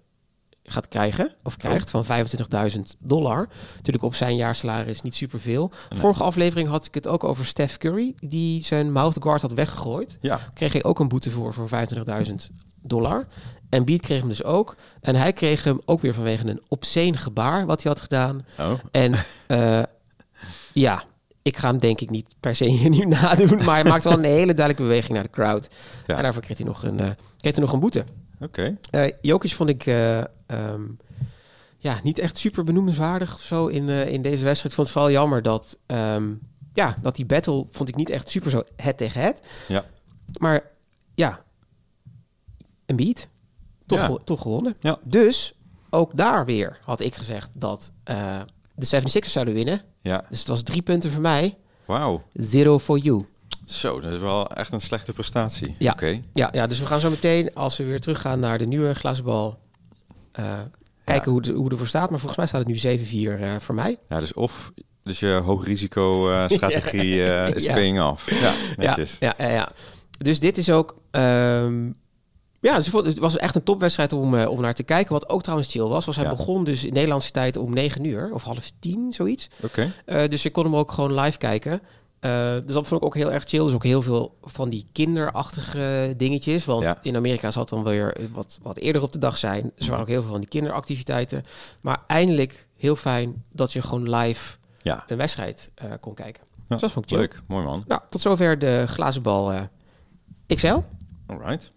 gaat krijgen, of krijgt, van 25.000 dollar. Natuurlijk op zijn jaarsalaris niet superveel. Nee. Vorige aflevering had ik het ook over Steph Curry, die zijn mouth guard had weggegooid. Ja, Kreeg hij ook een boete voor, voor 25.000 dollar. En Beat kreeg hem dus ook. En hij kreeg hem ook weer vanwege een obscene gebaar wat hij had gedaan. oh, En eh, ja, ik ga hem denk ik niet per se hier nu nadoen. Maar hij maakt wel een hele duidelijke beweging naar de crowd. Ja. En daarvoor kreeg hij nog een, eh, kreeg hij nog een boete. Oké. Eh Jokic vond ik eh, ehm, ja, niet echt super benoemenswaardig of zo in, eh, in deze wedstrijd. Ik vond het vooral jammer dat, ehm, ja, dat die battle vond ik niet echt super zo het tegen het. Ja. Maar ja, een beat. Toch, Ja. toch gewonnen. Ja. Dus ook daar weer had ik gezegd dat de 76ers zouden winnen. Ja, Dus het was drie punten voor mij. wauw. Zero for you. Zo, dat is wel echt een slechte prestatie. Ja. Oké. Ja, ja, dus we gaan zo meteen, als we weer teruggaan naar de nieuwe glazen bal, eh, kijken Ja. hoe, de, hoe het ervoor staat. Maar volgens mij staat het nu 7-4 eh, voor mij. Ja, dus of dus je hoogrisico eh strategie eh, is Ja. paying off. Ja, netjes. Ja, ja, ja. Dus dit is ook... ehm, ja, dus het was echt een topwedstrijd om, om naar te kijken. Wat ook trouwens chill was, was hij Ja. begon dus in Nederlandse tijd om 9 uur. Of half 10, zoiets. Oké. Dus ik kon hem ook gewoon live kijken. Eh, dus dat vond ik ook heel erg chill. Dus ook heel veel van die kinderachtige dingetjes. Want Ja. in Amerika zal het dan weer wat, wat eerder op de dag zijn. Dus er waren ook heel veel van die kinderactiviteiten. Maar eindelijk heel fijn dat je gewoon live Ja, een wedstrijd eh, kon kijken. Ja, Dus dat vond ik chill. leuk. Mooi man. Nou, tot zover de glazen bal eh, XL. Alright.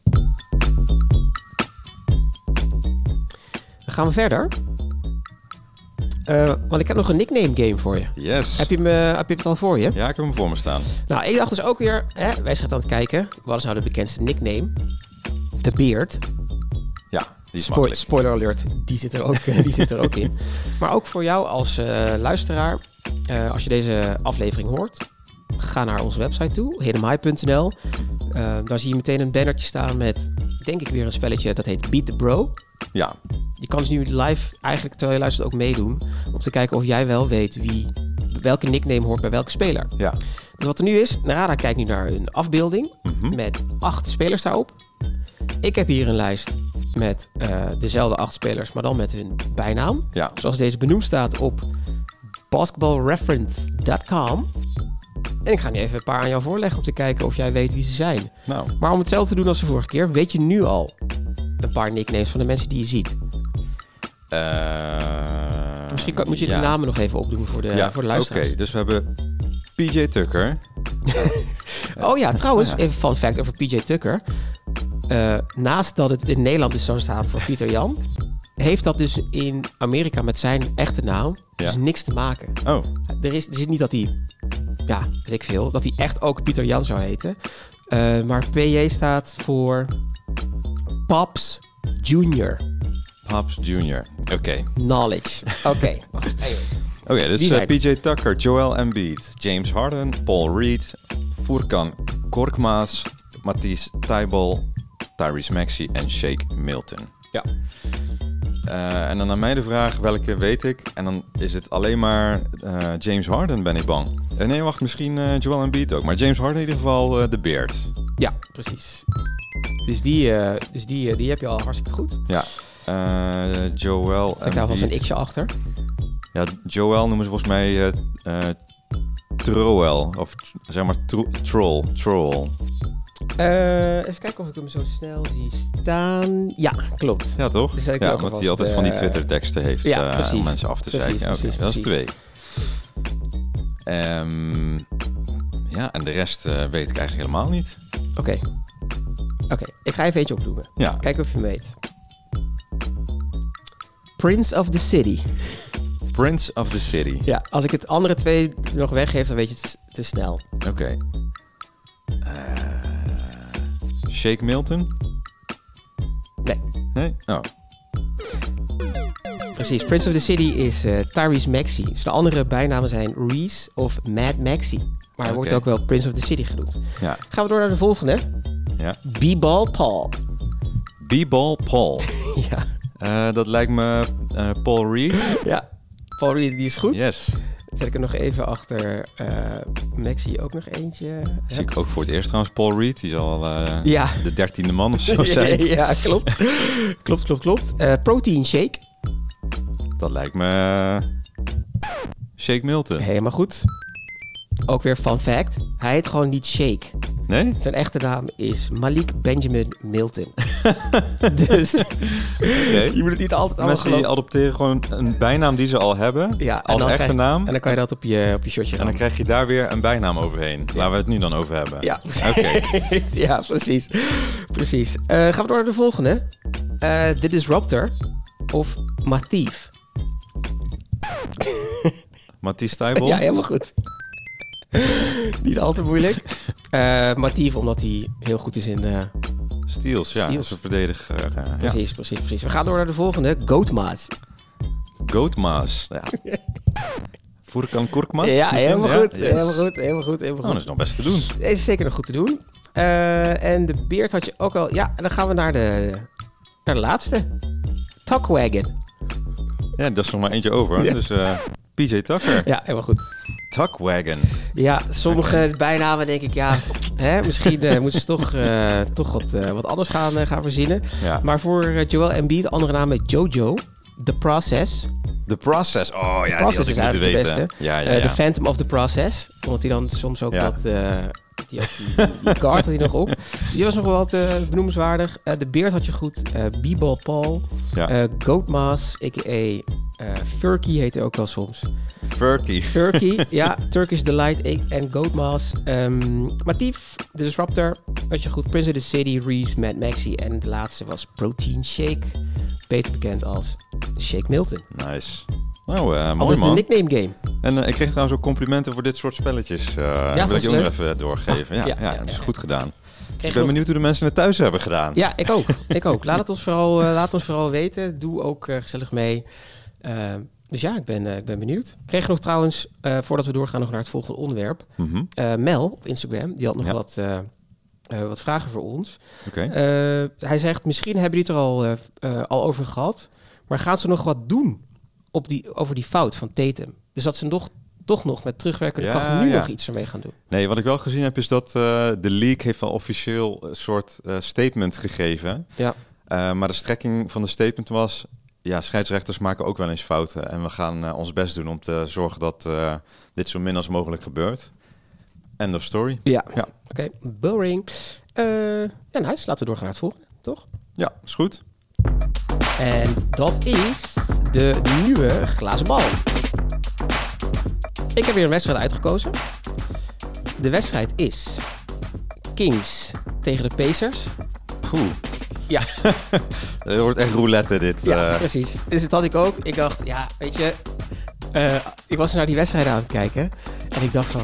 Dan gaan we verder. Eh, want ik heb nog een nickname game voor je. Yes. Heb je, me, heb je het al voor je? Ja, ik heb hem voor me staan. Nou, ik dacht dus ook weer, hè, wij zijn aan het kijken. Wat is nou de bekendste nickname? The Beard. Ja, die is makkelijk. spoiler alert, die zit er ook, eh, die zit er ook in. Maar ook voor jou als eh, luisteraar, eh, als je deze aflevering hoort, ga naar onze website toe, hiddenmai.nl. Eh daar zie je meteen een bannertje staan met, denk ik weer een spelletje dat heet Beat the Bro. Ja, Je kan dus nu live, eigenlijk terwijl je luistert, ook meedoen. Om te kijken of jij wel weet wie, welke nickname hoort bij welke speler. ja. Dus wat er nu is, Narada kijkt nu naar een afbeelding Mhm. met acht spelers daarop. Ik heb hier een lijst met eh, dezelfde acht spelers, maar dan met hun bijnaam. Ja, Zoals deze benoemd staat op basketballreference.com. En ik ga nu even een paar aan jou voorleggen om te kijken of jij weet wie ze zijn. nou. Maar om hetzelfde te doen als de vorige keer, weet je nu al een paar nicknames van de mensen die je ziet. eh, Misschien kan, moet je ja. de namen nog even opdoen voor de, ja, voor de Oké, luisteraars. dus we hebben PJ Tucker. Oh ja, trouwens, Ja. even fun fact over PJ Tucker. Eh, naast dat het in Nederland is zou staan voor Pieter Jan, heeft dat dus in Amerika met zijn echte naam dus Ja. niks te maken. Oh, Er is, er is niet dat hij, ja, weet ik veel, dat hij echt ook Pieter Jan zou heten. Eh, maar PJ staat voor Pops Junior. Pops Jr. Oké. Knowledge. Oké. Oké, dus eh, PJ Tucker, Joel Embiid, James Harden, Paul Reed, Furkan Korkmaas, Matisse Tybal, Tyrese Maxey en Shake Milton. Ja. Eh, en dan aan mij de vraag, welke weet ik? En dan is het alleen maar eh, James Harden, ben ik bang. Eh, nee, wacht, misschien Joel Embiid ook. Maar James Harden in ieder geval de Beard. Ja, precies. Dus die, dus die, die heb je al hartstikke goed. Ja. Joel Ik daar was een x'je achter. Ja, Joel noemen ze volgens mij Troel. Of zeg maar tro Troll. Troll. Eh, even kijken of ik hem zo snel zie staan. Ja, klopt. Ja, toch? Dus ja, alvast, die altijd van die eh, Twitter-teksten heeft ja, eh, precies. om mensen af te Precies, zeiken. Oké, precies, dat is twee. Ehm, ja, en de rest eh, weet ik eigenlijk helemaal niet. Oké. Oké, ik ga even eentje opdoemen. Ja, Kijken of je hem weet. Prince of the City. Prince of the City. Ja, als ik het andere twee nog weggeef, dan weet je het te snel. Oké. Eh, Shake Milton? Nee. Nee? Oh, Precies, Prince of the City is eh Tyrese Maxey. Dus de andere bijnamen zijn Reese of Mad Maxey. Maar hij wordt ook wel Prince of the City genoemd. ja. Gaan we door naar de volgende. ja. B-Ball Paul. B-Ball Paul. ja. Eh, dat lijkt me eh, Paul Reed. ja, Paul Reed, die is goed. Yes. Zet ik er nog even achter eh Maxey ook nog eentje. Zie ik ook voor het eerst trouwens Paul Reed. Die zal eh, Ja. de dertiende man of zo zijn. ja, klopt. klopt, klopt, klopt. Eh, protein shake. Dat lijkt me eh, Shake Milton. Helemaal goed. Ook weer fun fact. Hij heet gewoon niet Shake. Nee? Zijn echte naam is Malik Benjamin Milton. dus je moet het niet altijd allemaal Mensen die adopteren gewoon een bijnaam die ze al hebben. Ja, als echte krijg- naam. En dan kan je dat op je, op je shirtje En dan krijg je daar weer een bijnaam overheen. Waar we het nu dan over hebben. Ja, Oké. ja, precies. Precies. Eh, gaan we door naar de volgende. Eh The Disruptor of Mathief. Mathies Stijbel. Ja, helemaal goed. Niet al te moeilijk. Eh Mathief, omdat hij heel goed is in... eh, Steels, ja. Steels. Is een verdediger. eh, ja. precies, precies, precies. We gaan door naar de volgende. Goatmaat. Goatmaas. Ja. Furkan Korkmaas. Ja, helemaal Ja, goed, yes. helemaal goed, helemaal goed, helemaal Oh, dat goed. is nog best te doen. Deze is zeker nog goed te doen. En de beard had je ook al... Ja, en dan gaan we naar de, naar de laatste. Tuckwagon. Ja, dat is nog maar eentje over. Ja. Dus PJ Tucker. Ja, helemaal goed. Tuckwagon. Ja, sommige bijnamen denk ik, ja, hè, misschien eh, moeten ze toch, eh, toch wat, eh, wat anders gaan, gaan verzinnen. Ja. Maar voor Joel Embiid, de andere naam is Jojo. The Process. The Process. Oh ja, Process die had ik moeten de weten. beste. Ja, ja, ja. The Phantom of the Process. Omdat hij dan soms ook Ja. Die, ook die, die guard had hij nog op. Dus die was nog wel wat eh, benoemenswaardig. Eh, de Beard had je goed. Eh B-Ball Paul. Ja. Goatmas, a.k.a. Furky heet hij ook wel soms. Furky. Turkey, ja, Turkish Delight en Goatmas. Um, Matif, The Disruptor, had je goed. Prince of the City, Reese, Mad Maxi. En de laatste was Protein Shake. Beter bekend als Shake Milton. Nice. Nou, mooi de man. nickname game. En eh, ik kreeg trouwens ook complimenten voor dit soort spelletjes. Eh ja, wil ik je ook nog even doorgeven. Ja, ja, ja, ja, dat is goed gedaan. Kreeg Ik ben benieuwd hoe de mensen het thuis hebben gedaan. Ja, ik ook. ik ook. Laat het ons vooral, eh, laat ons vooral weten. Doe ook gezellig mee. Dus ja, ik ben, ik ben benieuwd. Ik kreeg nog trouwens, voordat we doorgaan nog naar het volgende onderwerp. Mhm. Mel op Instagram, die had nog wat, wat vragen voor ons. Oké. Eh, hij zegt, misschien hebben die het er al, al over gehad. Maar gaan ze nog wat doen op die, over die fout van Tatum? Dus dat ze nog, toch nog met terugwerkende Ja, kracht nu ja. nog iets ermee gaan doen. Nee, wat ik wel gezien heb is dat eh, de league heeft al officieel een soort eh, statement gegeven. Ja. Eh, maar de strekking van de statement was... Ja, scheidsrechters maken ook wel eens fouten. En we gaan ons best doen om te zorgen dat dit zo min als mogelijk gebeurt. End of story. Ja. Ja. Oké, boring. Ja, nice. Laten we doorgaan naar het volgende, toch? Ja, is goed. En dat is de nieuwe glazen bal. Ik heb weer een wedstrijd uitgekozen. De wedstrijd is Kings tegen de Pacers. Poeh. Ja, Het wordt echt roulette dit. ja eh. precies. Dus dat had ik ook. Ik dacht, ja, weet je... eh, ik was naar die wedstrijd aan het kijken. En ik dacht van...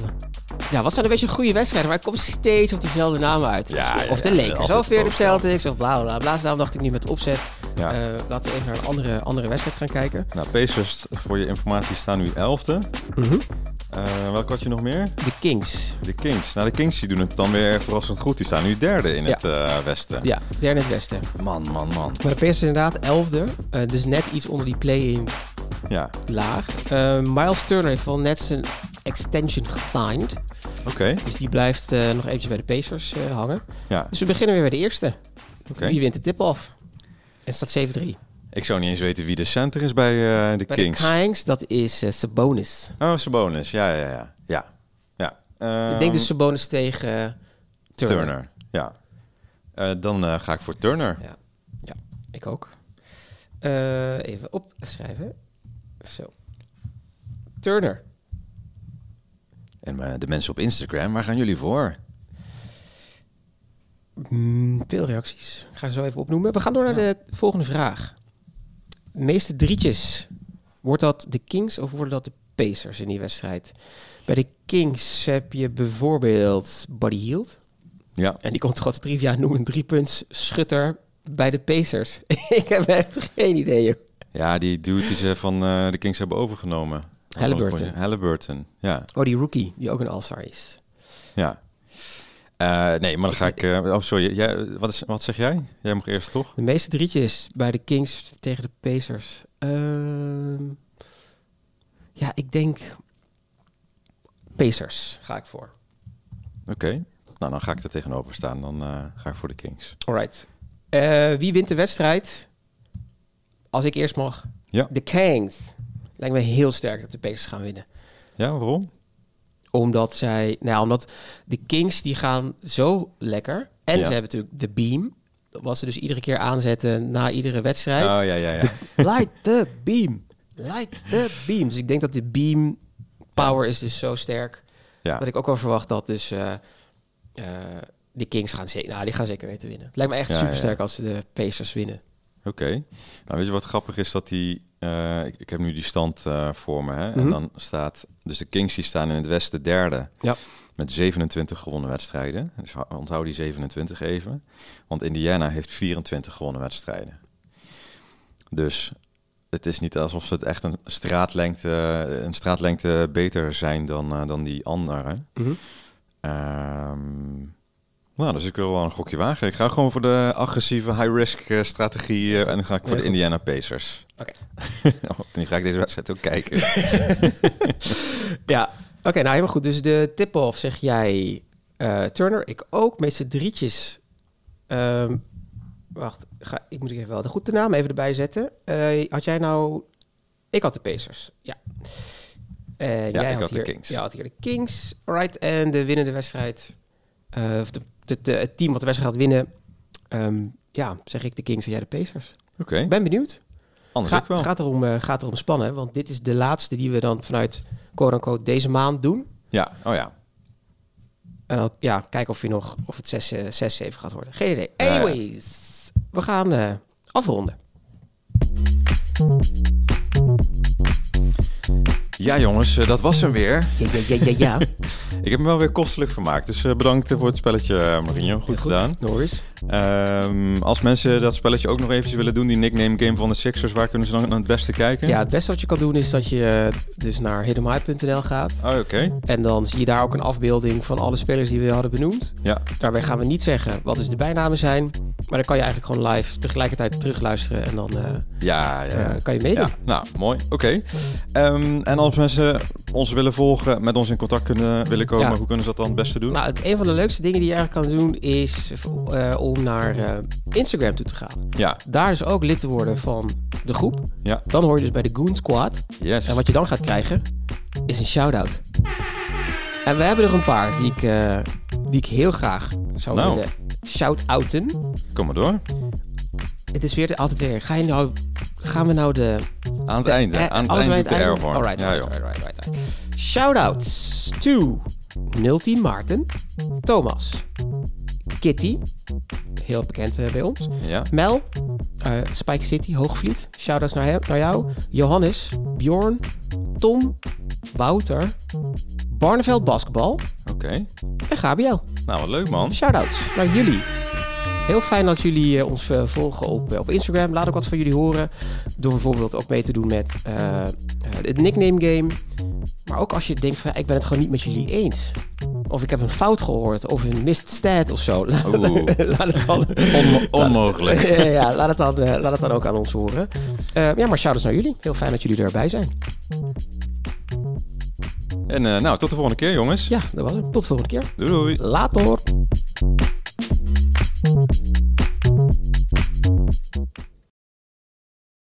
Ja, wat zijn een beetje goede wedstrijden, maar ik kom steeds op dezelfde namen uit. Ja, Dus- of ja, de Lakers, of weer de. Celtics, of bla bla bla. Daarom dacht ik niet met opzet. Ja. Eh, laten we even naar een andere, andere wedstrijd gaan kijken. Nou, Pacers, voor je informatie, staan nu 11e. Eh welke had je nog meer? De Kings. De Kings. Nou, de Kings die doen het dan weer verrassend goed. Die staan nu derde in Ja. het eh, westen. Ja, derde in het westen. Man, man, man. Maar de Pacers inderdaad elfde. Eh, dus net iets onder die play-in Ja, laag. Eh, Miles Turner heeft wel net zijn extension gesigned. oké. Dus die blijft eh, nog eventjes bij de Pacers eh, hangen. Ja, Dus we beginnen weer bij de eerste. oké. Wie wint de tip-off? En het staat 7-3. Ik zou niet eens weten wie de center is bij eh, de Bij Kings. de Kings, dat is eh, Sabonis. Oh, Sabonis. Ja, ja, ja. Ja. ja. ik denk dus Ehm, Sabonis tegen eh, Turner. Turner. Ja. Dan ga ik voor Turner. Ja, ja ik ook. Even opschrijven. Zo. Turner. En de mensen op Instagram, waar gaan jullie voor? Mm, veel reacties. Ik ga ze zo even opnoemen. We gaan door naar de volgende vraag. De meeste drietjes. Wordt dat de Kings of worden dat de Pacers in die wedstrijd? Bij de Kings heb je bijvoorbeeld Buddy Hield. Ja. En die komt grote trivia noemen een driepunts schutter bij de Pacers. ik heb echt geen idee. joh. Ja, die dude die ze van eh, de Kings hebben overgenomen. Halliburton. Halliburton, ja. Oh, die rookie, die ook een All-Star is. ja. Eh, nee, maar dan ga ik... eh, oh, sorry. Jij, wat, is, wat zeg jij? Jij mag eerst, toch? De meeste drietjes bij de Kings tegen de Pacers. Ehm, ja, ik denk Pacers ga ik voor. Oké. Nou, dan ga ik er tegenover staan. Dan eh, ga ik voor de Kings. Alright. Wie wint de wedstrijd? Als ik eerst mag. Ja. De Kings. Lijkt me heel sterk dat de Pacers gaan winnen. Ja, waarom? Omdat zij, nou, omdat de Kings die gaan zo lekker. En Ja. ze hebben natuurlijk de beam. Wat ze dus iedere keer aanzetten na iedere wedstrijd. Oh, ja, ja, ja. Light the beam. Light the beam. Dus ik denk dat de beam power is dus zo sterk. ja. Dat ik ook wel verwacht dat dus eh eh, de Kings gaan zeker, nou, die gaan zeker weten winnen. Het lijkt me echt Ja, super sterk ja. als ze de Pacers winnen. Oké. Nou, weet je wat grappig is? Dat die... eh, ik, ik heb nu die stand eh, voor me. Hè? Mhm. En dan staat... Dus de Kings die staan in het westen derde. Ja. Met 27 gewonnen wedstrijden. Dus hou- onthoud die 27 even. Want Indiana heeft 24 gewonnen wedstrijden. Dus het is niet alsof ze het echt een straatlengte, een straatlengte beter zijn dan, eh, dan die anderen. Ehm, nou, dus ik wil wel een gokje wagen. Ik ga gewoon voor de agressieve high-risk eh, strategie eh, en dan ga ik voor de goed. Indiana Pacers. Oké. Oh, nu ga ik deze wedstrijd ook kijken. Ja, oké, nou helemaal goed. Dus de tip-off zeg jij eh, Turner, ik ook. Meeste drietjes. Ehm, wacht, ga, ik moet even wel de goede naam even erbij zetten. Had jij nou... Ik had de Pacers, ja. Jij ik had de hier, Kings. Jij had hier de Kings, alright. En de winnende wedstrijd, of de, de- het team wat de wedstrijd gaat winnen, ehm, ja, zeg ik de Kings en jij de Pacers. Oké, Ik ben benieuwd. anders Ga, ik wel. gaat, erom, eh, gaat erom spannen, want dit is de laatste die we dan vanuit quote-unquote deze maand doen. Ja, oh ja. En dan ja, kijken of, je nog, of het 6, eh, 6 7 gaat worden. Geen idee. Anyways, we gaan eh, afronden. Ja jongens, eh, dat was hem weer. Ja, ja, ja, ja, ja. Ik heb me wel weer kostelijk vermaakt. Dus eh, bedankt voor het spelletje, eh, Marinho. Goed, gedaan. Norris. Ehm, als mensen dat spelletje ook nog eventjes willen doen, die nickname game van de Sixers, waar kunnen ze dan het beste kijken? Ja, het beste wat je kan doen is dat je dus naar hiddenmai.nl gaat. Oh, oké. En dan zie je daar ook een afbeelding van alle spelers die we hadden benoemd. Ja, Daarbij gaan we niet zeggen wat dus de bijnamen zijn. Maar dan kan je eigenlijk gewoon live tegelijkertijd terugluisteren. En dan ja, ja. kan je meedoen. Ja, nou, mooi. Oké. Ehm, en als mensen ons willen volgen, met ons in contact kunnen willen komen, Ja. hoe kunnen ze dat dan het beste doen? Nou, het, een van de leukste dingen die je eigenlijk kan doen is eh, om naar eh, Instagram toe te gaan. ja, Daar is ook lid te worden van de groep. ja. Dan hoor je dus bij de Goon Squad. Yes. En wat je dan gaat krijgen, is een shout-out. En we hebben er een paar die ik, eh, die ik heel graag zou Nou. willen shout-outen. Kom maar door. Het is weer altijd weer. Ga je nou, gaan we nou de... Aan het de- einde. Aan het einde doet de airhorn. Alright, ja, alright, joh. alright, alright, alright. Shout-outs to 010 Maarten, Thomas, Kitty, heel bekend eh, bij ons, Ja. Mel, eh, Spike City, Hoogvliet, shout-outs naar, hem, naar jou, Johannes, Bjorn, Tom, Wouter, Barneveld Basketbal, Oké. Oké. En Gabriel. Nou, wat leuk man. Shoutouts naar jullie. Heel fijn dat jullie eh, ons eh, volgen op, eh, op Instagram. Laat ook wat van jullie horen. Door bijvoorbeeld ook mee te doen met het nickname game. Maar ook als je denkt van ik ben het gewoon niet met jullie eens. Of ik heb een fout gehoord. Of een missed stat of zo. Laat, laat het dan, Onmo- onmogelijk. Ja, ja, laat, het dan, laat het dan ook aan ons horen. Ja, maar shoutouts naar jullie. Heel fijn dat jullie erbij zijn. En nou, tot de volgende keer jongens. Ja, dat was het. Tot de volgende keer. Doei doei. Later. Thank you.